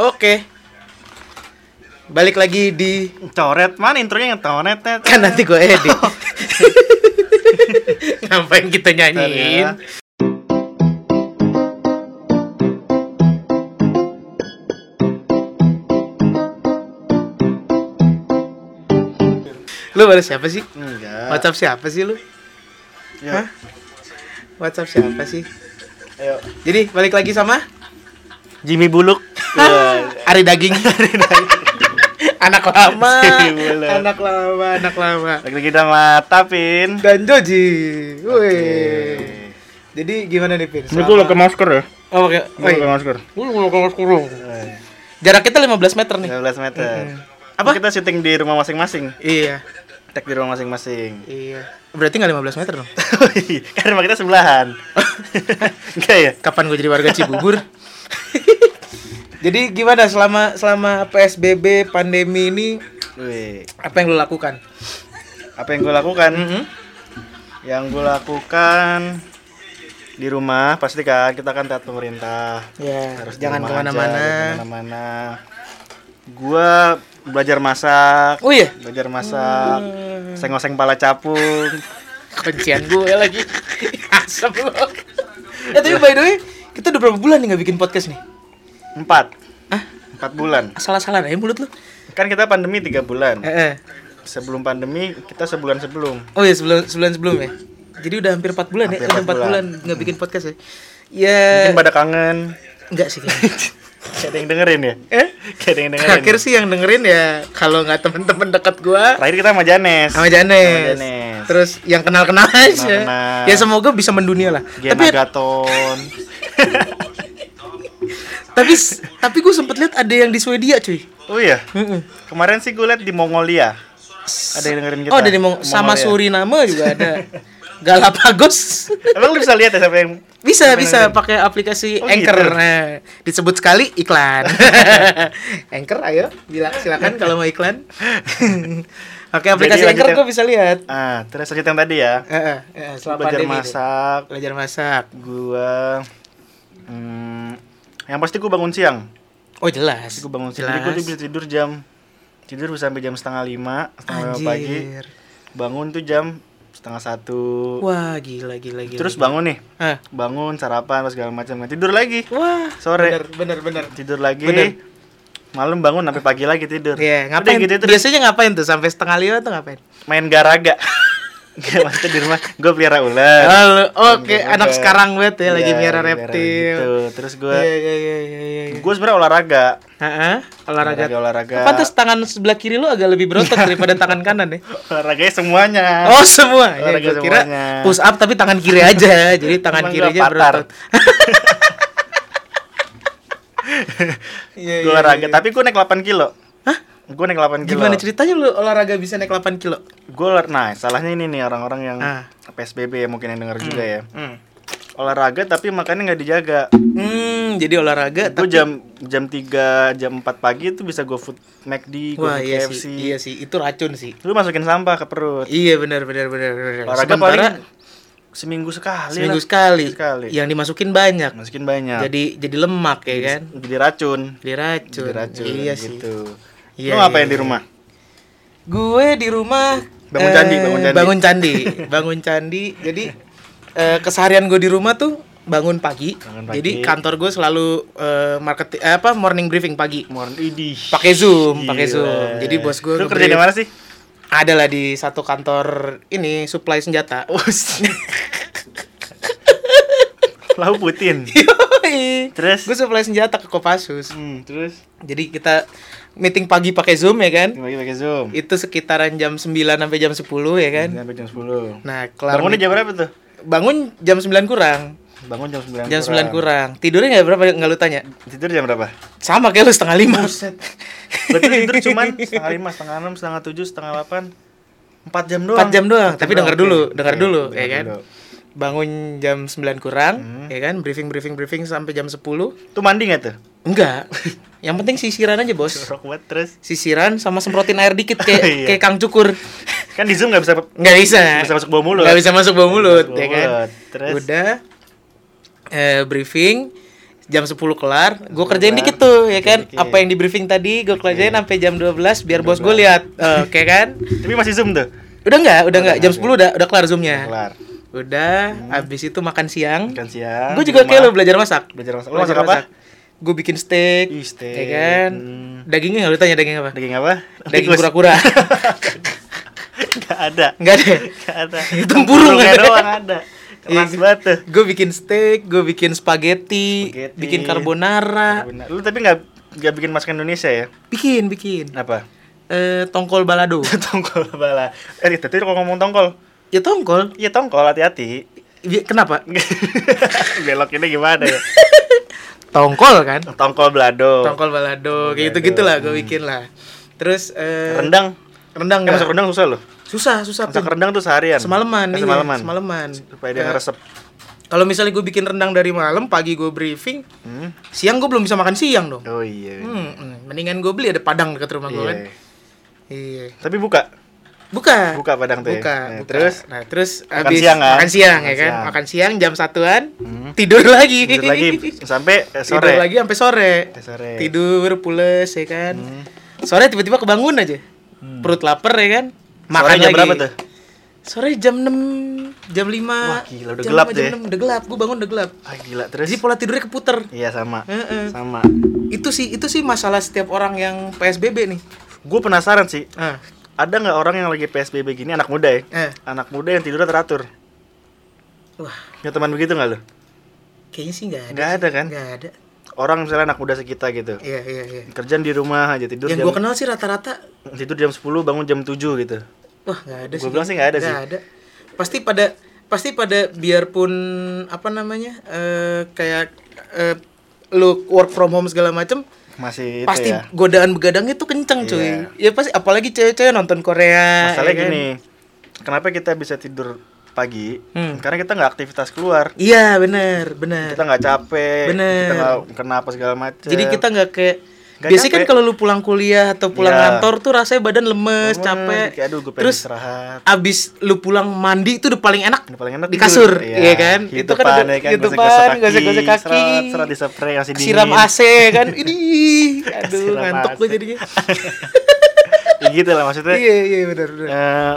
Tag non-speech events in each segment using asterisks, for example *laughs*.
Oke. Balik lagi di Coret mana intronya yang ya? kan nanti gue edit. *laughs* Ngapain kita nyanyiin? Lu baru siapa sih? Enggak. WhatsApp siapa sih lu? Ya. Hah? WhatsApp siapa sih? Ayo. Jadi balik lagi sama Jimmy Buluk. *laughs* Ari Daging. anak lama. *laughs* *laughs* Anak lama, anak lama. Lagi-lagi sama Tapin. Dan Joji. Wih. Jadi gimana nih, Pin? Ini gue pakai masker ya. Oh, pakai. Oh, iya. masker. Gue mau pakai masker. Jarak kita 15 meter nih. 15 meter. Apa? Kita syuting di rumah masing-masing. Iya. Tag di rumah masing-masing. Iya. Berarti nggak 15 meter dong. kan rumah kita sebelahan. Enggak ya? Kapan gue jadi warga Cibubur? Jadi gimana selama selama PSBB pandemi ini Wih. apa yang lo lakukan? Apa yang gue lakukan? Mhm. Yang gue lakukan di rumah pasti kan kita kan taat pemerintah. Ya, Harus jangan ke mana-mana. ke mana-mana. Gua belajar masak, Oh iya, belajar masak, seng-oseng pala capung. kebencian gue lagi. Asam lo. Ya tapi by the way, kita udah berapa bulan nih nggak bikin podcast nih? Empat, Hah? empat bulan. Asal-asalan aja mulut lu. Kan kita pandemi tiga bulan. Eh, eh. Sebelum pandemi kita sebulan sebelum. Oh iya sebelum sebulan sebelum ya. Jadi udah hampir 4 bulan Hampir ya. Udah empat 4 bulan nggak bikin podcast ya. Ya Mungkin pada kangen. enggak sih kayaknya. *laughs* Kayak ada yang dengerin ya? eh? Kayak ada yang dengerin. Terakhir sih yang dengerin ya kalau nggak temen-temen dekat gua Terakhir kita sama Janes. sama Janes. Sama Janes. Terus yang kenal-kenal aja. Kenal-kenal. Ya semoga bisa mendunia lah. Gian tapi Agaton. *laughs* tapi tapi gue sempet lihat ada yang di Swedia cuy. oh iya. Mm-mm. Kemarin sih gue liat di Mongolia. Ada yang dengerin kita. Oh, dari Mong- sama. Suriname juga ada. *laughs* Galapagos. Emang lu bisa lihat ya siapa yang Bisa yang bisa pakai aplikasi Oh, Anchor. gitu. Nah, disebut sekali iklan. *laughs* Anchor ayo, bila silakan kalau mau iklan. *laughs* Oke, aplikasi Jadi Anchor gue bisa lihat. Ah, terus lanjut yang tadi ya. Eh, Gua selama belajar deh. masak. Belajar masak. Gua hmm, yang pasti gua bangun siang. Oh, jelas. Gua bangun siang. jelas. Jadi tuh bisa tidur jam tidur bisa sampai jam setengah lima, setengah lima pagi. Bangun tuh jam setengah satu. Wah, gila gila gila. Terus bangun nih, Hah. bangun sarapan pas segala macam. Tidur lagi. Wah, Sore. bener bener bener. Tidur lagi. Bener. Malam bangun sampai pagi lagi tidur. Iya, Udah ngapain? gitu terus Biasanya ngapain tuh sampai setengah lima tuh ngapain? main garaga. *laughs* Gak maksudnya di rumah gue pelihara ular. Halo, oke, Gua- anak sekarang banget ya lagi Iya, miara pelihara reptil. gitu. Terus gue Iya iya iya iya iya. gue sebenarnya olahraga. Heeh, olahraga. Olahraga olahraga. Pantas tangan sebelah kiri lu agak lebih berotot daripada tangan kanan ya. *laughs* Olahraganya semuanya. Oh, semua. Ya, Olahraga gua kira semuanya. push up tapi tangan kiri aja. *laughs* Jadi tangan kirinya berotot. *laughs* Iya, Gue olahraga, tapi gue naik 8 kilo. Hah? Gue naik 8 kilo. Gimana ceritanya lu olahraga bisa naik 8 kilo? Gue olah- nah, salahnya ini nih orang-orang yang Ah. PSBB ya mungkin yang denger juga ya. Hmm. Olahraga tapi makannya nggak dijaga. Hmm, jadi olahraga Gue tapi jam jam 3, jam 4 pagi itu bisa gue food McD, gue iya KFC. sih. Iya sih, itu racun sih. Lu masukin sampah ke perut. Iya benar benar benar benar. Olahraga Sementara paling seminggu sekali seminggu lah. sekali. Sekali. Yang dimasukin banyak. Masukin banyak. Jadi jadi lemak ya kan? jadi racun. Jadi racun. Jadi racun. Iya sih. Iya, Lu ngapain iya, di iya. rumah? Gue di rumah Bangun eh, candi, bangun candi. Bangun candi, bangun candi. Jadi eh, keseharian gue di rumah tuh bangun pagi. Bangun pagi. Jadi kantor gue selalu eh, market eh, apa morning briefing pagi. Morning. Pakai Zoom, pakai. Zoom. Jadi bos gue Lu kerja di mana sih? Ada lah di satu kantor ini supply senjata. *laughs* Lau Putin. *laughs* Terus? gue supply senjata ke Kopassus. Hmm, terus Jadi kita meeting pagi pakai Zoom ya kan? pagi pakai Zoom. Itu sekitaran jam 9 sampai jam 10 ya kan? Sampai jam 10. Nah, kelar Bangunnya jam berapa tuh? bangun jam 9 kurang. Bangun jam 9 Jam 9 kurang. Tidurnya nggak berapa nggak lu tanya? Tidur jam berapa? Sama kayak lu setengah lima. Berarti tidur cuman *laughs* setengah lima, setengah enam, setengah tujuh, setengah delapan, empat jam doang. 4 jam doang, tapi doang, denger oke. dulu, denger Oke, dulu denger ya kan. dulu. Bangun jam 9 kurang, Hmm. ya kan? Briefing briefing briefing sampai jam 10. Tuh mandi nggak tuh? Enggak. Yang penting sisiran aja, Bos. Jorok banget terus. Sisiran sama semprotin air dikit *laughs* kayak Iya. kayak Kang Cukur. Kan di Zoom nggak bisa Nggak bisa. Bisa masuk bawah mulut. Nggak bisa masuk bawah mulut, Masuk ya kan. Terus? Udah eh, briefing jam 10 kelar gue kerjain dikit tuh ya kan dikit. apa yang di briefing tadi gue kerjain sampai jam 12 biar bos gue lihat Eh, oke kan Tapi masih zoom tuh. udah nggak udah nggak jam nggak, 10 udah udah kelar zoomnya Kelar. Udah abis itu makan siang Makan siang. gue juga kayak lo belajar masak Belajar masak. Lo masak apa? gue bikin steak, Ih, steak. ya kan Hmm. dagingnya nggak tanya daging apa Daging apa? daging kura-kura *laughs* Gak ada. nggak ada Gak ada. Itu burung ada. doang ada. Keras Iya. banget tuh. gue bikin steak gue bikin spaghetti, Spaghetti. bikin carbonara Benar. Lu tapi gak, gak bikin masakan Indonesia ya? bikin bikin Apa? eh tongkol balado *laughs* tongkol bala. Eh, tadi kalau ngomong tongkol. Ya tongkol Iya tongkol, hati-hati. Kenapa *laughs* Belok ini gimana ya? *laughs* tongkol kan Tongkol belado. tongkol balado kayak gitu gitulah gue bikin lah terus eh, Rendang. rendang nggak? masak rendang susah loh. susah susah Masak rendang tuh seharian. semalaman Eh, iya, semalaman. semalaman Supaya dia Ya, ngeresep. kalau misalnya gue bikin rendang dari malam pagi gue briefing Hmm? siang gue belum bisa makan siang dong Oh iya. Hmm, hmm. mendingan gue beli ada padang dekat rumah gue Iya. kan iya Tapi buka. Buka Buka padang ya? buka, Nah, buka. terus? nah terus Makan habis siang kan? makan siang ya Makan kan siang. makan siang jam satuan Hmm. tidur lagi Tidur lagi sampai eh, *laughs* sore. tidur lagi sampai sore Sampai sore. tidur pules ya kan Hmm. sore tiba-tiba kebangun aja perut lapar ya kan makan Sore jam lagi berapa tuh? sore jam 6 jam 5 Wah, gila, udah jam gelap 5, tuh jam ya. 6, udah gelap gue bangun udah gelap Ah gila terus. jadi pola tidurnya keputer Iya sama. Heeh. Sama. itu sih itu sih masalah setiap orang yang PSBB nih Gue penasaran sih. ah Ada nggak orang yang lagi PSBB gini anak muda ya? eh Anak muda yang tidurnya teratur. wah Punya teman begitu nggak lo? kayaknya sih nggak ada Nggak ada kan? nggak ada Orang misalnya anak muda sekitar gitu. iya iya iya Kerjaan di rumah aja tidur yang jam gue kenal sih rata-rata tidur jam 10 bangun jam 7 gitu. wah nggak ada Gua sih bilang sih nggak ada sih. ada pasti pada pasti pada biarpun apa namanya eh kayak eh, lu work from home segala macem Masih itu pasti ya. godaan begadangnya tuh kenceng cuy Iya. ya pasti apalagi cewek-cewek nonton Korea Masalahnya ya kan? gini. Kenapa kita bisa tidur pagi? Hmm. Karena kita nggak aktivitas keluar. iya bener bener Kita nggak capek. Bener. Kita nggak kenapa segala macam. jadi kita nggak kayak Nggak biasanya kan capek. kalau lu pulang kuliah atau pulang Iya. kantor tuh rasanya badan lemes capek Kayak, aduh gue terus istirahat. abis lu pulang mandi itu udah paling enak Udah paling enak di kasur iya kan Hidupan, itu kan udah ya kan, hidupan gosok-gosok kaki Serat, serat di spray kasih dingin. siram AC kan *laughs* ini aduh Siram ngantuk gue jadinya *laughs* ya gitu lah maksudnya. iya iya benar benar eh,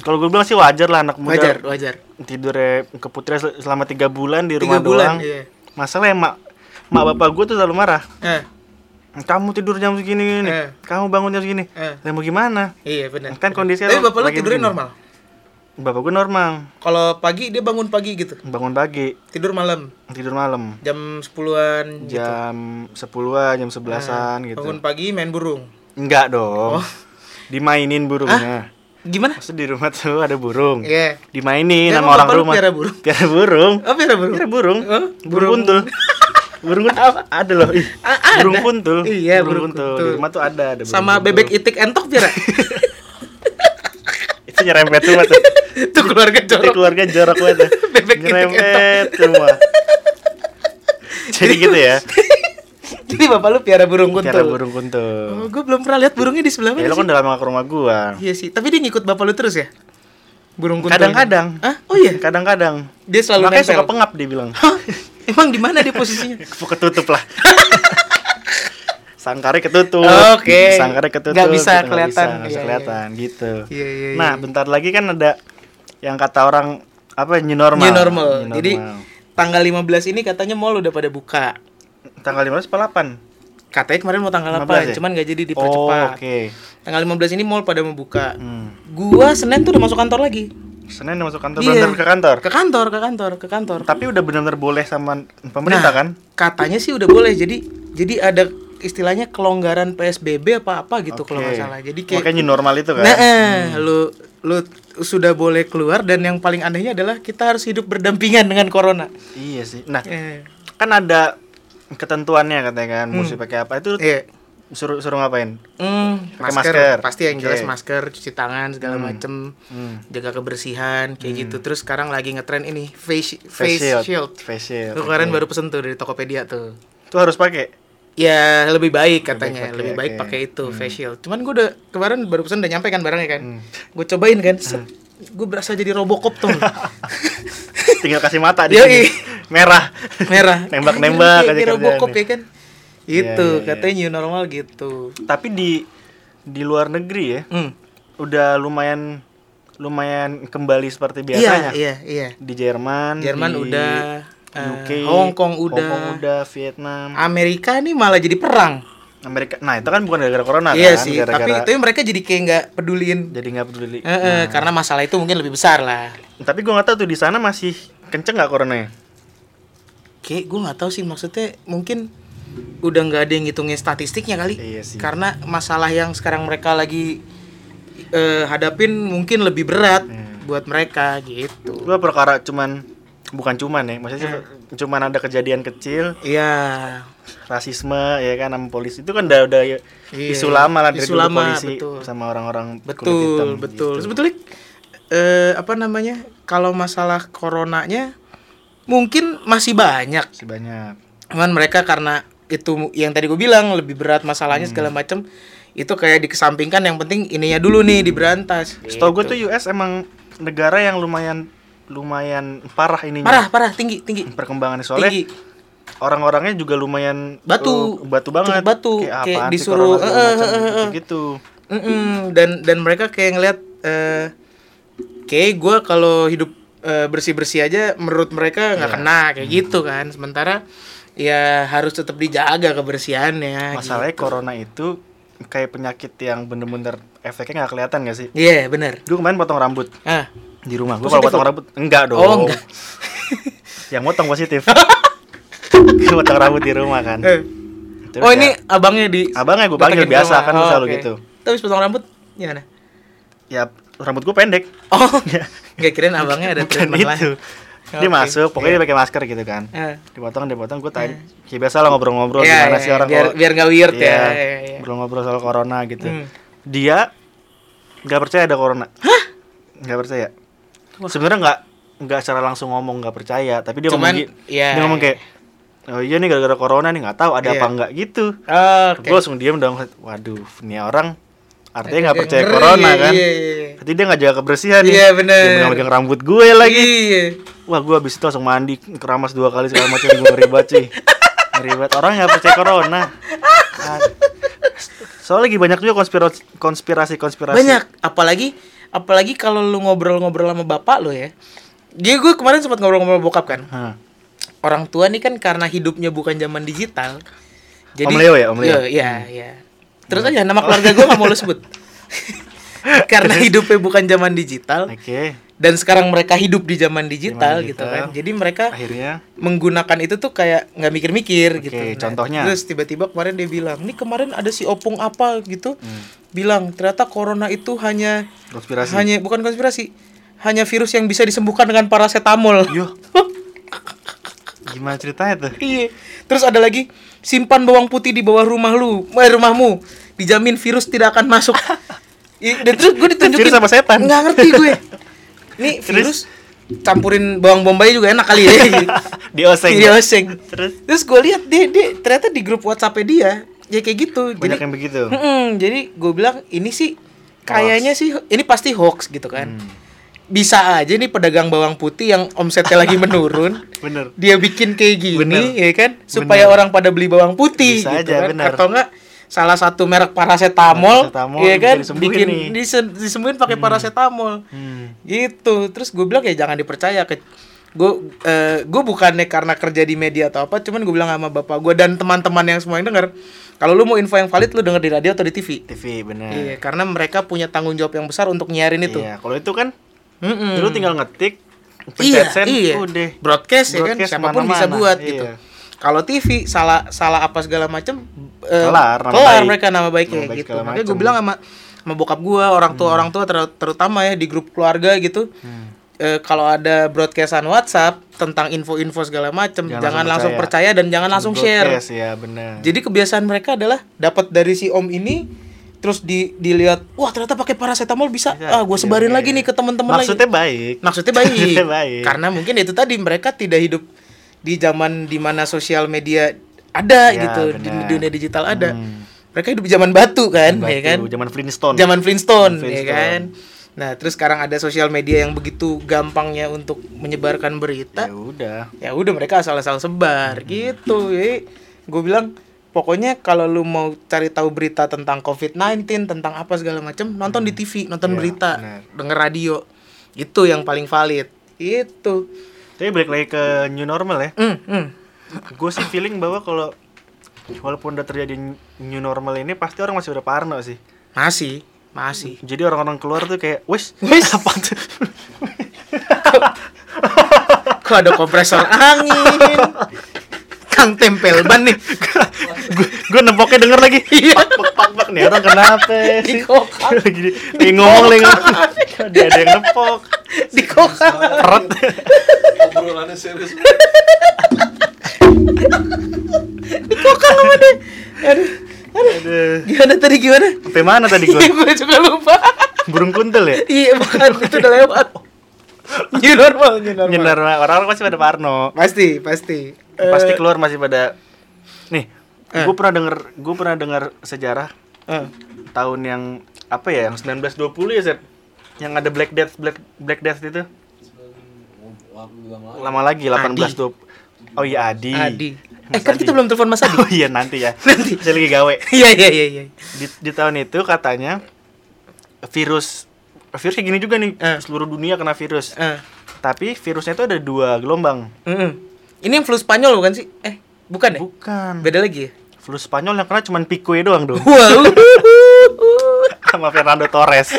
kalau gue bilang sih wajar lah anak muda wajar wajar tidurnya keputri sel- selama tiga bulan di tiga rumah bulan doang. iya Masalahnya mak mak bapak gue tuh selalu marah. eh, Kamu tidur jam segini nih, Eh. kamu bangun jam segini. eh. Lah mau gimana? iya benar Kan kondisi tapi bapak lu lagi tidurnya begini. normal Bapak gue normal, kalau pagi dia bangun pagi gitu bangun pagi, tidur malam tidur malam. jam 10-an gitu. Jam 10-an, jam 11-an gitu. bangun pagi main burung Enggak dong. Dimainin burungnya. gimana Maksud di rumah tuh ada burung. iya Dimainin Ya, sama orang rumah. piara burung? Piara burung. oh piara burung Piara burung. Oh, burung burung. kuntul. Burung kuntul ada loh. Ih, Ah, Burung ada. kuntul. Iya, burung, burung kuntul. kuntul. Di rumah tuh ada ada sama kuntul. bebek itik entok piara *laughs* Itu nyerempet semua tuh. itu keluarga Itu jorok keluarga jorok banget. *laughs* Bebek itik nyerempet semua. Jadi gitu ya. *laughs* jadi bapak lu piara burung kuntul Piara burung kuntul. oh, gue belum pernah lihat burungnya di sebelah mana Ya lo sih kan udah lama ke rumah gua. iya sih tapi dia ngikut bapak lu terus ya burung kuntul Kadang-kadang. ah oh iya Kadang-kadang. dia selalu Makanya nempel suka pengap dia bilang. Emang di mana dia posisinya *laughs* ketutup lah. Sangkarnya ketutup. Oke. Sangkarnya ketutup. Nggak bisa gitu, kelihatan. Nggak bisa, nggak bisa Iya, kelihatan gitu. iya iya iya. Nah, bentar lagi kan ada yang kata orang apa new normal. new normal. New Jadi normal. tanggal 15 ini katanya mall udah pada buka. tanggal 15 apa 8? Katanya kemarin mau tanggal 15 8, ya? cuman gak jadi Oh, dipercepat. oke. Tanggal 15 ini mall pada mau buka. Hmm. Gua Senin tuh udah masuk kantor lagi. Senin masuk kantor, Iya. ke kantor. Ke kantor, ke kantor, ke kantor. Tapi udah benar-benar boleh sama pemerintah Nah, kan? Katanya sih udah boleh. Jadi jadi ada istilahnya kelonggaran PSBB apa apa gitu kalau Oke. nggak salah. Jadi kayak Makanya normal itu kan. Nah, eh, lu lu sudah boleh keluar dan yang paling anehnya adalah kita harus hidup berdampingan dengan corona. Iya sih. Nah, Eh, kan ada ketentuannya katanya kan, mesti pakai apa itu iya. Suruh suruh ngapain? Hmm, Pakai masker, masker. pasti yang jelas Oke. masker, cuci tangan segala macem, Hmm. jaga kebersihan kayak gitu. Terus sekarang lagi ngetren ini face Face face, shield. shield. Face shield. Tuh kemarin baru pesen tuh dari Tokopedia tuh. Itu harus pakai. Ya lebih baik katanya, pakai, lebih baik oke. pakai itu face shield. Cuman gue udah kemarin baru pesen udah nyampe kan barangnya kan. Hmm. Gue cobain kan, gue berasa jadi Robocop tuh. *laughs* Tinggal kasih mata di Yoi. sini. merah. merah *laughs* Nembak-nembak Kayak- Robocop ya kan itu iya, iya. katanya new normal gitu Tapi di di luar negeri ya, hmm. udah lumayan lumayan kembali seperti iya biasanya. iya iya Di Jerman, Jerman di udah eh, UK, Hong Kong udah Hong Kong udah, Vietnam, Amerika nih malah jadi perang Amerika. Nah, itu kan bukan gara-gara corona iya kan, sih gara-gara tapi tapi mereka jadi kayak nggak peduliin jadi nggak peduli. Eh, eh, karena masalah itu mungkin lebih besar lah Tapi gua nggak tahu tuh di sana masih kenceng nggak coronanya? kayak gue nggak tahu sih maksudnya mungkin udah nggak ada yang ngitungin statistiknya kali Iya sih. karena masalah yang sekarang mereka lagi eh, hadapin mungkin lebih berat Hmm. buat mereka gitu Gua perkara cuman bukan cuman ya, maksudnya Hmm. cuman ada kejadian kecil Iya rasisme ya kan sama polisi itu kan udah udah Iya. isu lama lah dari Isu lama, polisi betul. sama orang-orang kulit betul hitam betul gitu. sebetulnya eh, apa namanya kalau masalah coronanya mungkin masih banyak Masih banyak cuman mereka karena itu yang tadi gue bilang lebih berat masalahnya Hmm. segala macem itu kayak dikesampingkan yang penting ininya dulu nih diberantas Setahu gue Gitu. tuh US emang negara yang lumayan lumayan parah ininya parah parah tinggi tinggi perkembangannya soalnya tinggi orang-orangnya juga lumayan Batu. uh, batu banget batu. kayak, Kayak disuruh, eh, macam, eh, eh, eh. gitu Mm-mm, dan dan mereka kayak ngeliat eh kayak gue kalau hidup bersih bersih aja menurut mereka nggak Iya. kena kayak gitu kan sementara ya harus tetap dijaga kebersihannya masalahnya gitu. corona itu kayak penyakit yang bener-bener efeknya nggak kelihatan gak sih? Iya bener. Gue kemarin potong rambut. Ah. Di rumah gue kalau potong rambut enggak dong. Oh enggak. *laughs* Yang motong positif. *laughs* Gue potong rambut di rumah kan. Eh. Terus oh ya, ini abangnya di abangnya gue panggil biasa rumah. kan Oh, selalu oke. gitu. Tapi potong rambut gimana? Ya rambut gue pendek. Oh. *laughs* Nggak kirain abangnya ada bukan treatment lain. Itu dia masuk pokoknya dia pakai masker gitu kan. Eh. dipotong dipotong gue tanya. Kayak biasa lah ngobrol-ngobrol Iya, gimana iya, sih orang biar kalau- biar nggak weird Iya, ya Iya, iya. ngobrol-ngobrol soal corona gitu. Hmm. dia nggak percaya ada corona. Nggak percaya. Sebenarnya nggak nggak secara langsung ngomong nggak percaya tapi dia Cuman, ngomong iya, dia ngomong kayak oh iya nih gara-gara corona nih nggak tahu ada Iya. apa nggak gitu. Oke. gue langsung diam dong waduh ini orang artinya nggak Agak percaya ngeri, corona kan Iya, iya. Berarti dia nggak jaga kebersihan nih Iya, bener. Dia megang rambut gue lagi Iya. wah gue abis itu langsung mandi keramas dua kali segala macam gue ngeri banget cuy ngeri banget orang nggak percaya corona Ah. soalnya lagi banyak juga konspirasi konspirasi konspirasi Banyak, apalagi apalagi kalau lu ngobrol-ngobrol sama bapak lu ya. Dia gue kemarin sempat ngobrol-ngobrol sama bokap kan. Hah. Orang tua nih kan karena hidupnya bukan zaman digital. Om Leo ya, Om Leo? Iya, iya, iya. Terus aja nama keluarga gue gak mau lu sebut. *laughs* karena hidupnya bukan zaman digital oke dan sekarang mereka hidup di zaman digital, Zaman gitu digital. kan. Jadi mereka akhirnya menggunakan itu tuh kayak nggak mikir-mikir Oke, gitu. contohnya? Terus tiba-tiba kemarin dia bilang, "Ini kemarin ada si opung apa gitu." Hmm. Bilang, "Ternyata corona itu hanya konspirasi hanya bukan konspirasi, hanya virus yang bisa disembuhkan dengan paracetamol." Yo. *laughs* gimana ceritanya tuh Iya. Terus ada lagi, simpan bawang putih di bawah rumah lu, eh, rumahmu. Dijamin virus tidak akan masuk. *laughs* I- Dan terus gue ditunjukin Virus apa setan? Nggak ngerti gue. *laughs* Ini virus campurin bawang bombay juga enak kali ya. *laughs* di oseng Dia oseng. terus Terus gue lihat dia, dia ternyata di grup WhatsApp dia ya kayak gitu. banyak jadi, yang begitu Mm-mm, jadi gue bilang ini sih kayaknya sih ini pasti hoax gitu kan. Hmm. Bisa aja nih pedagang bawang putih yang omsetnya lagi menurun. bener Dia bikin kayak gini Bener. ya kan supaya Bener. orang pada beli bawang putih Bisa gitu aja, kan. bener. Atau enggak salah satu merek paracetamol, Paracetamol ya kan? bikin nih. dise- disembuhin pakai paracetamol. Hmm. gitu. Terus gue bilang ya jangan dipercaya ke gue eh, gue bukannya karena kerja di media atau apa cuman gue bilang sama bapak gue dan teman-teman yang semua yang denger kalau lu mau info yang valid lu denger di radio atau di TV TV bener. Iya karena mereka punya tanggung jawab yang besar untuk nyiarin itu. Iya, kalau itu kan Mm-mm. lu tinggal ngetik iya, pencet send iya. udah. Broadcast, ya kan? Broadcast siapa pun bisa buat Iya. gitu kalau TV salah salah apa segala macam eh, Kelar, nama kelar mereka nama baiknya Nama baik gitu makanya gue bilang sama sama bokap gue orang tua orang tua ter- terutama ya di grup keluarga gitu Hmm. eh, kalau ada broadcastan WhatsApp tentang info-info segala macam Jangan jangan, langsung langsung percaya. dan jangan langsung share ya bener jadi kebiasaan mereka adalah dapat dari si om ini terus di dilihat wah ternyata pakai paracetamol bisa Bisa, ah gue iya, sebarin iya. lagi nih ke teman-teman lagi maksudnya baik maksudnya baik. *laughs* Maksudnya baik. karena mungkin itu tadi mereka tidak hidup di zaman di mana sosial media ada Ya, gitu di benar. dunia digital ada Hmm. mereka hidup di zaman batu kan Batu, ya kan zaman Flintstone zaman Flintstone, ya Flintstone. kan Nah, terus sekarang ada sosial media yang begitu gampangnya untuk menyebarkan berita. Ya udah. Ya udah mereka asal-asal sebar gitu. Jadi gue bilang pokoknya kalau lu mau cari tahu berita tentang COVID-19, tentang apa segala macam, nonton di TV, nonton Iya, berita, benar. denger radio. Itu yang paling valid. Itu. Tapi balik lagi ke new normal ya. Hmm, hmm. Gue sih feeling bahwa kalau walaupun udah terjadi new normal ini pasti orang masih udah parno sih. Masih, masih. Jadi orang-orang keluar tuh kayak, wes, Wes. apa tuh? *laughs* Kok ada kompresor angin? *laughs* Kang tempel ban nih. gue nempoknya denger lagi. Iya. Pak, pak, pak, pak. Nih orang kenapa sih? Lagi di, lagi ngomong lagi. Dia ada yang nempok. Di kokang. Perut. obrolannya serius Di kokang sama deh. Aduh. Aduh. Gimana tadi gimana? Sampai mana tadi gue? *laughs* gue juga lupa. Burung kuntul ya? iya, bukan itu udah lewat. *laughs* New normal, new normal. Nyendar orang-orang masih pada parno. Pasti, pasti. Pasti Eh, keluar masih pada Nih, Eh. gue pernah denger gue pernah dengar sejarah eh. tahun yang apa ya yang 1920 ya Zed yang ada Black Death Black Black Death itu lama lagi 1820 oh iya Adi Adi. Eh Mas kan kita Adi. belum telepon Mas Adi. oh iya nanti ya *laughs* Nanti. saya lagi gawe *laughs* Iya, iya, iya, iya. di, di tahun itu katanya virus virus kayak gini juga nih Eh. seluruh dunia kena virus Eh. tapi virusnya itu ada dua gelombang mm-mm. Ini yang flu Spanyol bukan sih? Eh, bukan ya? bukan Beda lagi ya? flu Spanyol yang kena cuma Pique doang dong Wow. *laughs* sama Fernando Torres *laughs*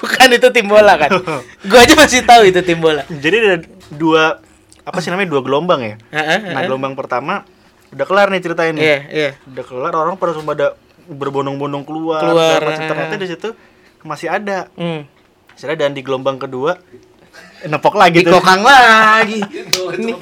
bukan itu tim bola kan? *laughs* Gua aja masih tahu itu tim bola. jadi ada dua apa sih namanya dua gelombang ya Heeh, nah heeh. gelombang pertama udah kelar nih ceritanya nih Iya, iya. udah kelar orang pada semua ada berbondong-bondong keluar, Keluar, ternyata di situ masih ada Hmm. ada dan di gelombang kedua nepok lagi Di tuh kokang lagi. *laughs* itu Ini,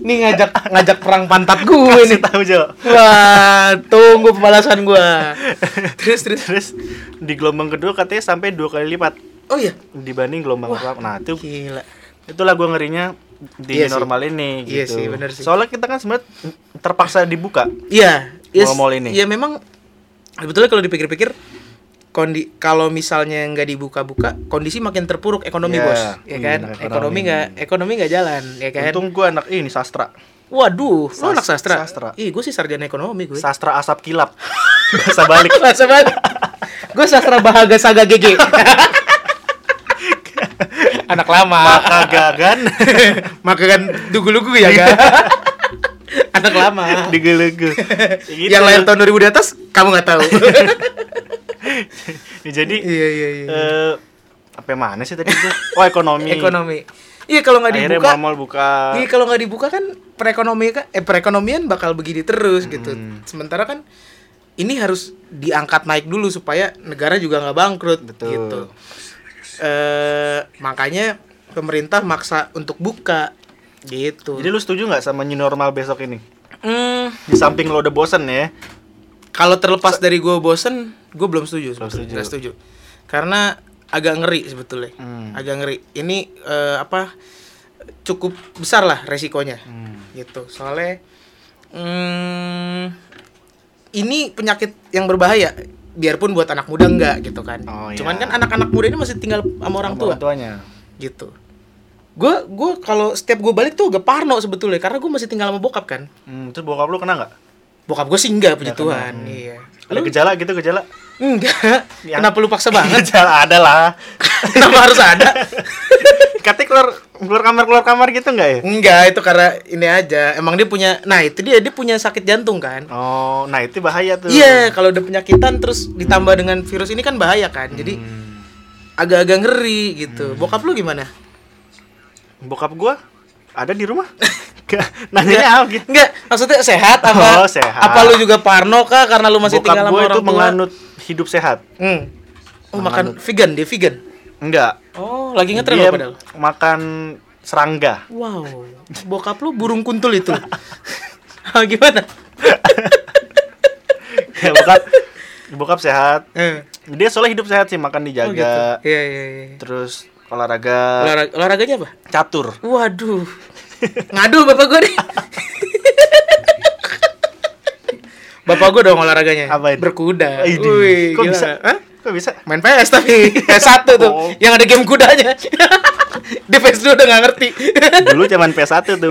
ini ngajak ngajak perang pantat gue nih. tahu Jo Wah, tunggu pembalasan gua. *laughs* Terus terus. terus di gelombang kedua katanya sampai dua kali lipat Oh iya. dibanding gelombang Wah. pertama nah itu Gila. itulah gua ngerinya di Iya sih. normal ini Iya gitu sih, bener sih. soalnya kita kan sebenarnya terpaksa dibuka Iya, yes, Mall-mall ini. Iya memang sebetulnya kalau dipikir-pikir kondi kalau misalnya nggak dibuka-buka kondisi makin terpuruk ekonomi Iya, bos. Ya kan? hmm, ekonomi. Ekonomi. nggak ekonomi nggak jalan ya kan? Untung gua anak ini sastra. Waduh Sas- anak sastra? sastra. ih gue sih sarjana ekonomi gue sastra asap kilap. *laughs* Bahasa balik *laughs* bahasa balik gue sastra bahagia saga GG *laughs* anak lama. Maka gagan maka kan dugu-lugu ya kan? Anak lama. Digelegu Gitu. yang lahir tahun 2000 di atas kamu nggak tahu Ya, jadi iya iya iya eh apa mana sih tadi itu? Oh ekonomi. ekonomi iya kalau nggak Akhirnya dibuka mal-mal buka. iya kalau nggak dibuka kan perekonomian eh perekonomian bakal begini terus gitu Hmm. sementara kan ini harus diangkat naik dulu supaya negara juga nggak bangkrut Betul. gitu eh makanya pemerintah maksa untuk buka gitu Jadi lu setuju nggak sama new normal besok ini? Hmm, Di samping lo udah bosen ya. Kalau terlepas dari gue bosen gue belum setuju Belum setuju. Nggak setuju karena agak ngeri sebetulnya Hmm. agak ngeri ini eh, apa cukup besar lah resikonya Hmm. gitu soalnya hmm, ini penyakit yang berbahaya biarpun buat anak muda enggak gitu kan Oh, iya. cuman kan anak-anak muda ini masih tinggal sama orang tua tuanya. gitu gue gue kalau setiap gue balik tuh agak parno sebetulnya karena gue masih tinggal sama bokap kan Hmm, terus bokap lu kena nggak? Bokap gue sih enggak puji kena, Tuhan hmm. iya Ada Lu- gejala gitu gejala? enggak Yang- kenapa lu paksa banget *laughs* gejala ada lah. *laughs* kenapa harus ada *laughs* Katanya keluar keluar kamar keluar kamar gitu nggak ya? enggak itu karena ini aja emang dia punya nah itu dia dia punya sakit jantung kan Oh, nah itu bahaya tuh. Iya, kalau udah penyakitan terus ditambah dengan virus ini kan bahaya kan. Jadi Hmm. agak-agak ngeri gitu. Bokap lu gimana? Bokap gua ada di rumah. Nanya apa gitu? Enggak, maksudnya sehat apa? Oh, sehat. Apa lu juga parno kah karena lu masih Bokap tinggal sama orang itu tua? menganut hidup sehat. Hmm. Oh, makan vegan, dia vegan. Enggak. Oh, lagi ngetren Dia lo padahal. makan serangga. Wow. Bokap lu burung kuntul itu. Ah, *laughs* gimana? *laughs* Ya, bokap bokap sehat. Eh. Dia soalnya hidup sehat sih, makan Oh, gitu. dijaga. Iya, iya, iya. Terus olahraga Olahraga, olahraganya apa? catur. Waduh. Ngadu bapak gue nih. bapak gue dong olahraganya. Apa itu? Berkuda. Idih. Wih, Kok gila. bisa? Hah? Kok bisa? Main PS tapi *laughs* PS1 tuh Oh. yang ada game kudanya. *laughs* Di PS2 udah nggak ngerti. *laughs* Dulu zaman PS1 tuh.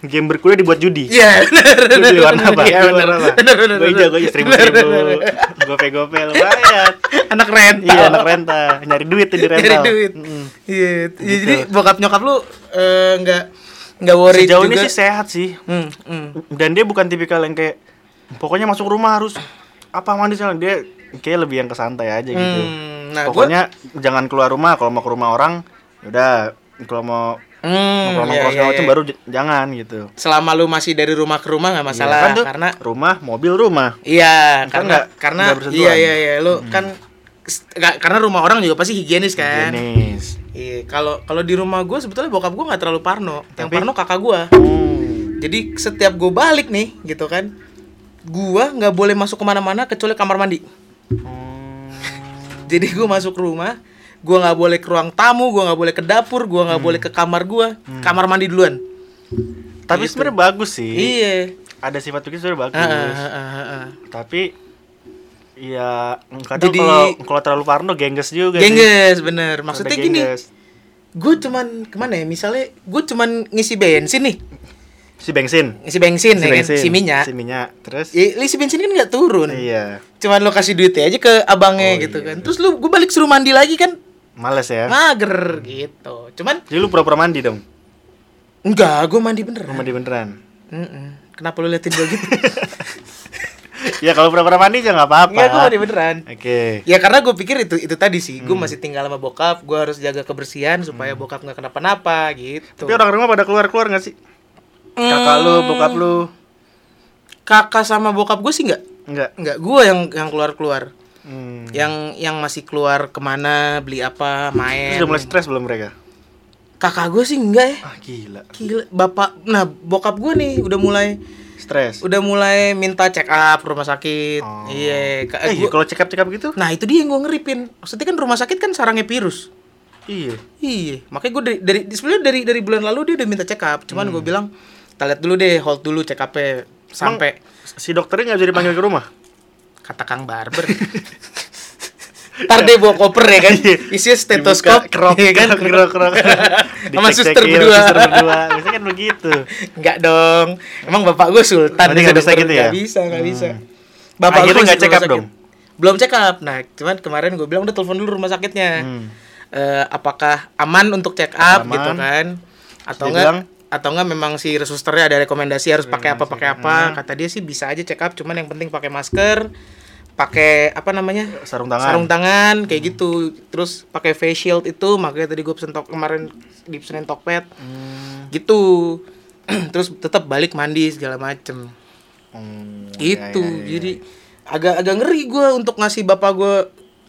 Game berkuda dibuat judi. Iya, benar. Lu beli warna apa? Iya, apa? benar, benar. Gue hijau, gue istri Benar, seribu. benar. Gope-gope lumayan. Anak rental. Iya, anak renta. Nyari duit tuh di rental. Nyari duit. Mm. Iya, iya, Gitu. jadi bokap nyokap lu eh, nggak nggak worry Sejauh juga. ini sih sehat sih. Hmm, hmm. Dan dia bukan tipikal yang kayak pokoknya masuk rumah harus apa mandi segala. Dia kayak lebih yang ke santai aja gitu. Hmm, nah, gua- pokoknya jangan keluar rumah kalau mau ke rumah orang udah kalau mau Hmm, nongkrong iya, iya, macam iya. baru jangan gitu selama lu masih dari rumah ke rumah nggak masalah Iya, kan tuh, karena rumah mobil rumah iya Kan karena nggak- karena bersentuhan. iya iya iya lu kan karena rumah orang juga pasti higienis kan. Jenis iya kalau kalau di rumah gue sebetulnya bokap gue nggak terlalu parno. Yang Tapi- parno kakak gue hmm. jadi setiap gue balik nih gitu kan gue nggak boleh masuk ke mana-mana kecuali kamar mandi. Hmm. jadi gue masuk rumah gue nggak boleh ke ruang tamu gue nggak boleh ke dapur gue nggak boleh ke kamar gue kamar mandi duluan. Tapi Gitu. sebenarnya bagus sih. Iya. Ada sifat begitu sebenarnya bagus. Ah, ah, ah, ah, ah. tapi ya kadang Jadi- kalau kalau terlalu parno gengges juga sih. gengges bener. Maksudnya Sampai gini gue cuman ke mana ya misalnya gue cuman ngisi bensin nih. Si bensin. Ngisi bensin, si ya kan? bensin. Si minyak. Si minyak terus? Ya, isi bensin kan nggak turun. Iya. Cuman lo kasih duitnya aja ke abangnya Oh, gitu iya. kan. terus lu gue balik suruh mandi lagi kan? Males ya? Mager gitu. Cuman jadi lu pura-pura mandi dong? Enggak gue mandi bener lu mandi beneran? Mm-mm. kenapa lu liatin gue gitu *laughs* ya kalau pura-pura mandi aja nggak apa-apa. Enggak gue mandi beneran. Oke. Ya karena gue pikir itu itu tadi sih. Hmm. gue masih tinggal sama bokap gue harus jaga kebersihan supaya bokap nggak kenapa-napa gitu. Tapi orang rumah pada keluar-keluar nggak sih? Kakak lu bokap lu? Kakak sama bokap gue sih nggak. Nggak? Nggak gue yang yang keluar keluar hmm. yang yang masih keluar ke mana beli apa Terus main udah mulai stres belum mereka? Kakak gue sih enggak ya. Ah gila. Gila bapak nah bokap gue nih udah mulai stres. Udah mulai minta check up rumah sakit. Oh. iya Ka- eh gua- kalau check up check up gitu? Nah itu dia yang gue ngeripin. Maksudnya kan rumah sakit kan sarangnya virus. Iya. Iya. Makanya gue dari dari sebenarnya dari dari bulan lalu dia udah minta check up. Cuman Hmm. gue bilang kita lihat dulu deh hold dulu check up sampai si dokternya nggak bisa dipanggil ke rumah? Kata Kang Barber *laughs* Ntar deh bawa koper ya kan? Isinya stetoskop krok iya kan? Krok krok krok *laughs* Sama suster berdua. suster berdua. Biasanya kan begitu. Enggak dong. Emang bapak gue sultan Berarti nggak bisa gitu ya? Nggak bisa, Hmm. bisa. Bapak Akhirnya gua nggak masih check up dong? Belum check up Nah cuman kemarin gue bilang udah telepon dulu rumah sakitnya. Hmm. Eh, Apakah aman untuk check up Aman. gitu kan. Atau Dia enggak atau enggak memang si susternya ada rekomendasi harus pakai apa pakai apa. Hmm. kata dia sih bisa aja check up cuman yang penting pakai masker pakai apa namanya sarung tangan. sarung tangan kayak gitu. Terus pakai face shield itu makanya tadi gue pesen tok kemarin dipesenin Tokped. Hmm. gitu. *clears throat* Terus tetap balik mandi segala macem. Hmm, gitu. ya, ya, ya. jadi agak agak ngeri gue untuk ngasih bapak gue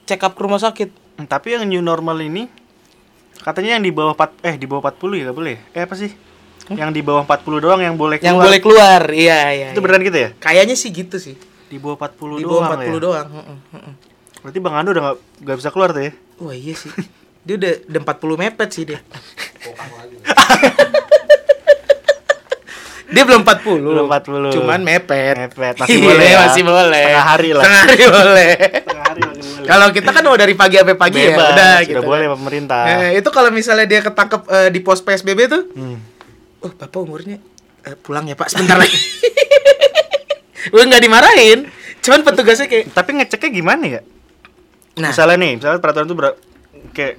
check up ke rumah sakit. Hmm, tapi yang new normal ini katanya yang di bawah 4 eh di bawah 40 ya gak boleh eh apa sih? Yang di bawah 40 doang yang boleh yang keluar. boleh keluar iya iya itu iya. beneran gitu ya? Kayaknya sih gitu sih di bawah 40 di doang bawah 40 ya doang heeh, heeh. berarti bang Ando udah gak, gak bisa keluar tuh ya wah iya sih dia udah udah 40 mepet sih dia dia belum 40 Belum 40. cuman mepet Mepet, masih Iya, boleh ya. masih boleh Tengah hari lah. tengah hari boleh Tengah hari masih boleh. kalau kita kan mau dari pagi sampai pagi ya Bebas, udah udah gitu boleh pemerintah Eh, itu kalau misalnya dia ketangkep eh, di pos PSBB tuh Hmm. oh bapak umurnya eh, pulang ya pak sebentar lagi *laughs* gue nggak dimarahin. Cuman petugasnya kayak tapi ngeceknya gimana ya? Nah. Misalnya nih misalnya peraturan itu ber- kayak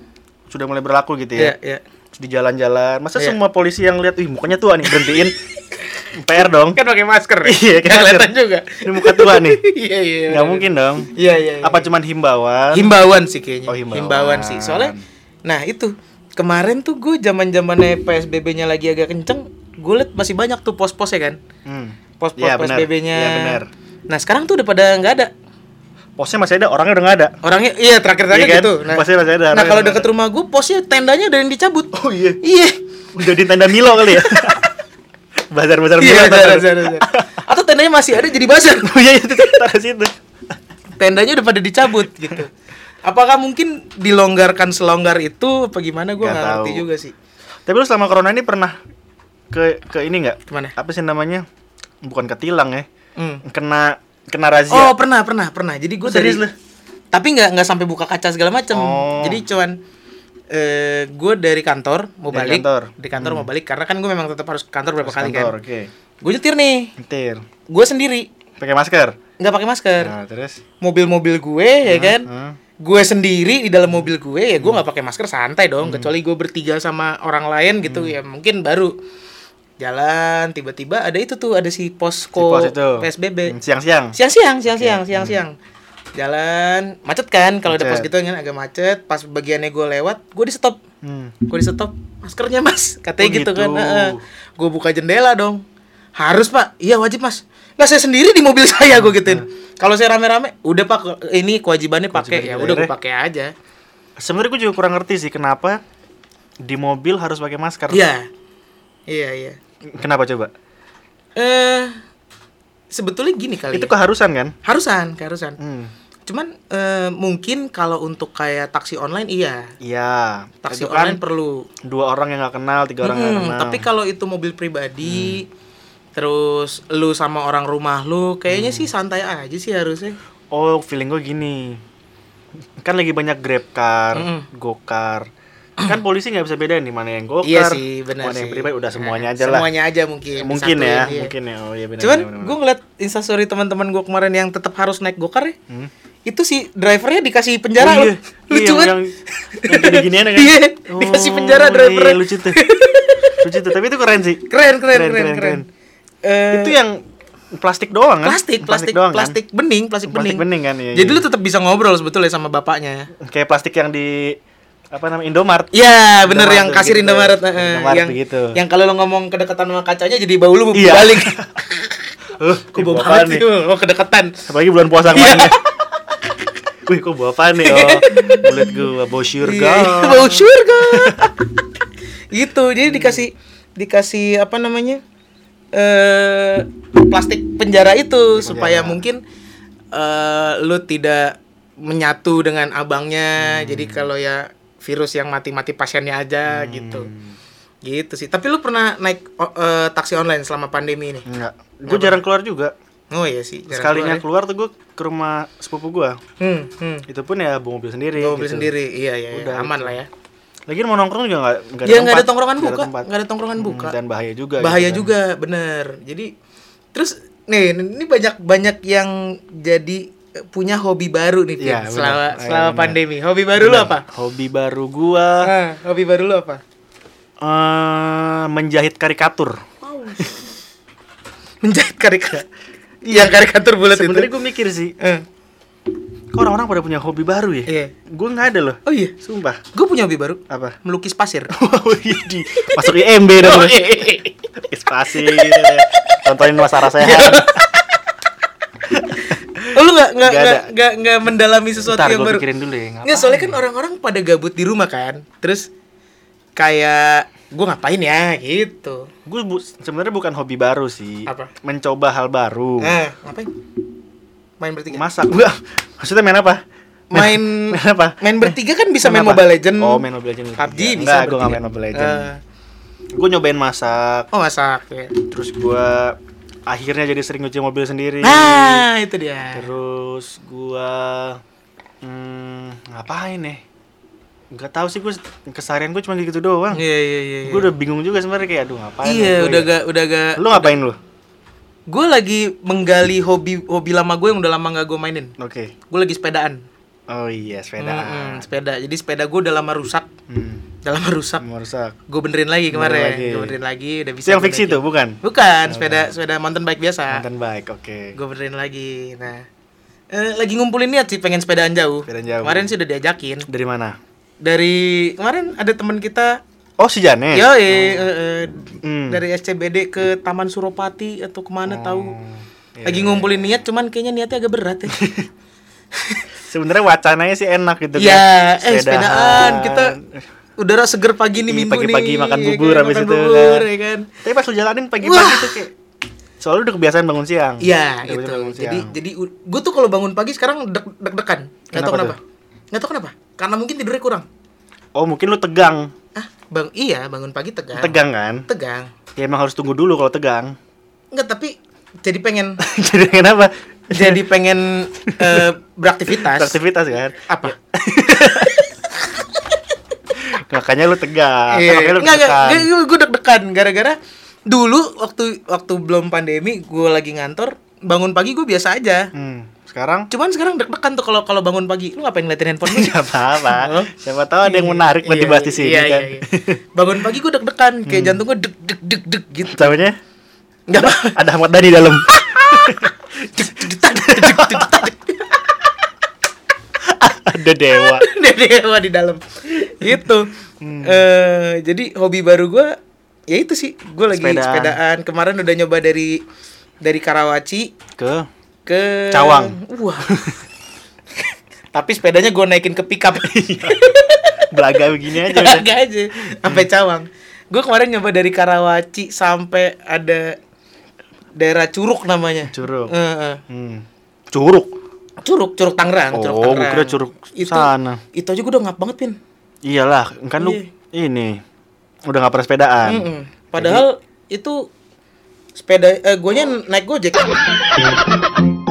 sudah mulai berlaku gitu ya. Ya ya Terus di jalan-jalan masa Iya. semua polisi yang lihat ih mukanya tua nih berhentiin. *laughs* PR dong. Kan pakai masker Iya, Nggak kan kelihatan juga. Ini muka tua nih. *laughs* Iya iya nggak mungkin dong. Iya iya iya. apa cuman himbauan? Himbauan sih kayaknya. Oh, himbauan. sih. Soalnya nah itu kemarin tuh gue zaman zamannya psbb-nya lagi agak kenceng gue liat masih banyak tuh pos-pos ya kan. Hmm. Pos-pos Iya, benar. psbb-nya Iya, benar. nah sekarang tuh udah pada nggak ada. Posnya masih ada orangnya udah nggak ada. Orangnya iya terakhir terakhir Iya kan? gitu. Nah, Posnya masih ada, nah kalau deket rumah gue posnya tendanya ada yang dicabut. Oh iya. Iya. Udah di tenda Milo kali ya? *laughs* Bazar-bazar Milo iya bazar, kan? bazar, bazar. atau tendanya masih ada jadi bazar. *laughs* Oh iya itu taruh situ. Tendanya udah pada dicabut gitu. Apakah mungkin dilonggarkan selonggar itu apa gimana? Gue Nggak ngerti tahu. juga sih. Tapi lu selama corona ini pernah ke ke ini nggak? Ke mana? apa sih namanya bukan ketilang ya Hmm. kena kena razia Oh pernah pernah pernah. Jadi gue serius dari lu? tapi nggak nggak sampai buka kaca segala macem Oh. jadi cuman eh gue dari kantor mau Dari balik kantor. di kantor mau balik karena kan gue memang tetap harus ke kantor berapa kali Kantor, kan Oke. gue nyetir nih Nyetir. gue sendiri Pakai masker. nggak pakai masker Nah, terus mobil-mobil gue ya kan Hah? gue sendiri di dalam mobil gue ya gue nggak pakai masker santai dong kecuali gue bertiga sama orang lain gitu ya mungkin baru jalan tiba-tiba ada itu tuh ada si posko Si pos itu. psbb Hmm, Siang-siang. siang-siang siang-siang siang-siang. Jalan macet kan? Kalau ada pos gitu kan agak macet. Pas bagiannya gue lewat gue di stop Hmm. gue di stop maskernya mas. Katanya Oh, gitu, gitu. kan gue buka jendela dong. Harus pak. Iya wajib mas. Lah saya sendiri di mobil *laughs* saya gue gituin. Kalau saya rame-rame udah pak. Ini kewajibannya pakai. Ya udah gue kita, pakai aja. Sebenarnya gue juga kurang ngerti sih kenapa di mobil harus pakai masker. iya. Iya iya Kenapa coba? eh sebetulnya gini kali Itu ya. keharusan kan? harusan keharusan Hmm. cuman eh, mungkin kalau untuk kayak taksi online iya Iya. taksi Itu kan online perlu dua orang yang nggak kenal, tiga orang yang Mm-mm, nggak kenal. Hmm. tapi kalau itu mobil pribadi terus lu sama orang rumah lu kayaknya Hmm. sih santai aja sih harusnya Oh, feeling gue gini. Kan lagi banyak Grab car, Mm-mm. Gokar. Kan polisi nggak bisa bedain nih mana yang Gokar, iya sih mana sih yang pribadi, udah semuanya aja lah. semuanya aja mungkin Mungkin ya, iya. mungkin ya. Oh iya benar. cuman gue ngeliat instastory teman-teman gue kemarin yang tetap harus naik gokar ya Hmm? itu si drivernya dikasih penjara Oh, iya. lucu Iya, banget yang, yang gini-ginian kan? *laughs* Iya, dikasih penjara iya, drivernya. lucu tuh. lucu tuh, tapi itu keren sih. keren keren keren keren, Eh, Itu yang plastik doang kan? plastik plastik doang kan? plastik bening plastik, Plastik bening. bening kan, iya, jadi iya. lu tetap bisa ngobrol sebetulnya sama bapaknya Kayak plastik yang di apa namanya Indomart. Iya, bener yang kasir gitu. Indomaret, eh, Indomaret yang begitu. yang kalau lo ngomong kedekatan sama kacanya jadi bau lu Iya. balik. *laughs* Uh, Kok bau banget sih, oh kedekatan. Apalagi bulan puasa Iya. kemarin. *laughs* Wih, kok bau apaan nih? Oh, *laughs* bulat gua bau surga. Iya, bau surga. gitu, jadi dikasih dikasih apa namanya? eh plastik penjara itu supaya mungkin eh lu tidak menyatu dengan abangnya. Jadi kalau ya virus yang mati-mati pasiennya aja gitu. Gitu sih. Tapi lu pernah naik eh, taksi online selama pandemi ini? Enggak. Gue jarang keluar juga. Oh iya sih. jarang Sekalinya keluar keluar tuh gue ke rumah sepupu gua. ya. Hmm, hmm. Itu pun ya bawa mobil sendiri. Bawa mobil gitu. sendiri. Iya, iya, iya. Udah, aman gitu. lah ya. Lagian mau nongkrong juga nggak nggak Ya nggak ada tempat. tongkrongan Nggak buka, nggak ada tongkrongan Hmm, buka. Dan bahaya juga. Bahaya gitu kan. juga, bener. Jadi terus nih ini banyak banyak yang jadi punya hobi baru nih Vin, Iya, bener. selama Iya, selama bener. pandemi. Hobi baru lu Bener. apa? Hobi baru gua Ah, hobi baru lu apa? eh menjahit karikatur. Menjahit karikatur. *laughs* yang karikatur bulat itu. Sebenarnya gue mikir sih, Eh, kok orang-orang pada punya hobi baru ya? Iya. Gue nggak ada loh. Oh iya, Sumpah. gue punya hobi baru. Apa? Melukis pasir. Wih, masuk IMB dong. Oh, iya. Inspirasi. *laughs* Tontonin Mas Sarah Iya. sehat. *laughs* Oh, lu nggak nggak Nggak nggak ada. nggak nggak mendalami sesuatu Ntar yang gue baru. pikirin dulu ya. Nggak, soalnya kan orang-orang pada gabut di rumah kan. Terus kayak gue ngapain ya gitu. Gue bu sebenarnya bukan hobi baru sih. Apa? Mencoba hal baru. Nah, ngapain? Main bertiga. Masak. Enggak. Maksudnya main apa? main *laughs* main apa? main bertiga kan bisa main apa? Mobile Legend. Oh, main Mobile Legend. PUBG Enggak, bisa. gue bertiga. gak main Mobile Legend. Eh, Gue nyobain masak. oh masak ya. Terus gue akhirnya jadi sering nyuci mobil sendiri. Nah, itu dia. Terus gua hmm, ngapain nih? Gak tahu sih gue keseharian gue cuma gitu doang. Iya iya iya. Gue udah bingung juga sebenarnya kayak aduh ngapain. Iya, ya gua udah ya? gak udah gak Lu ngapain lu? Gue lagi menggali hobi hobi lama gue yang udah lama gak gue mainin. Oke. Gue lagi sepedaan. Oh iya, sepeda. Mm-mm, sepeda. Jadi sepeda gue udah lama rusak. Hmm. Udah lama rusak. Mau rusak. Gue benerin lagi kemarin. Benerin lagi. Gue benerin lagi udah bisa. Itu yang fiksi tuh, bukan? Bukan, sepeda sepeda mountain bike biasa. Mantan baik, oke. Gue benerin lagi. Nah, eh, lagi ngumpulin niat sih pengen sepedaan jauh. Sepedaan jauh. Kemarin sih udah diajakin. Dari mana? Dari kemarin ada teman kita, Oh, si Janet. yo eh, eh, Hmm. dari SCBD ke Taman Suropati atau ke mana tahu. iya, Lagi ngumpulin niat, cuman kayaknya niatnya agak berat ya. *laughs* Sebenarnya wacananya sih enak gitu Iya, kan. eh sepedaan kita udara seger pagi nih Iya, minggu pagi-pagi makan ya bubur kan, habis makan itu, bubur, kan. ya kan. Tapi pas lu jalanin pagi-pagi tuh kayak soalnya udah kebiasaan bangun siang. Iya, itu. bangun Jadi siang. jadi gue tuh kalau bangun pagi sekarang deg deg-degan. Gak tau Kenapa kenapa. Gak tau kenapa. Karena mungkin tidurnya kurang. Oh, mungkin lu tegang. Ah, bang, iya bangun pagi tegang. Tegang kan? Tegang. Ya emang harus tunggu dulu kalau tegang. Enggak, tapi jadi pengen *laughs* Jadi kenapa? jadi pengen eh, beraktivitas. aktivitas kan Apa? *laughs* makanya lu tegang Iya. makanya lu Nggak, nggak, tegang gue deg-degan gara-gara dulu waktu waktu belum pandemi gue lagi ngantor bangun pagi gue biasa aja. hmm. sekarang Cuman sekarang deg-degan tuh kalau kalau bangun pagi. Lu ngapain ngeliatin handphone lu? *laughs* nggak apa-apa *laughs* Oh. siapa tahu ada yang menarik buat Iya, dibahas di sini iya, kan iya, iya. Bangun pagi gue deg-degan, kayak jantung gue deg deg deg deg gitu. Tahunya Enggak apa. ada Ahmad Dhani dalam *laughs* ada dewa *laughs* dewa di dalam gitu Hmm. Eh, jadi hobi baru gue ya itu sih gue lagi Sepedaan. sepedaan. kemarin udah nyoba dari dari Karawaci ke ke Cawang. wah *laughs* tapi sepedanya gue naikin ke pickup *laughs* belaga begini aja udah. agak aja sampai Cawang gue kemarin nyoba dari Karawaci sampai ada daerah Curug namanya Curug. Eh, eh. hmm. curug Curug Curug Tangerang Curug Oh, gua Tangerang kira Curug itu sana. itu aja gue udah ngap banget pin iyalah kan lu Iya. ini udah nggak pernah sepedaan Mm-mm. Padahal itu sepeda eh guanya naik Gojek. *laughs*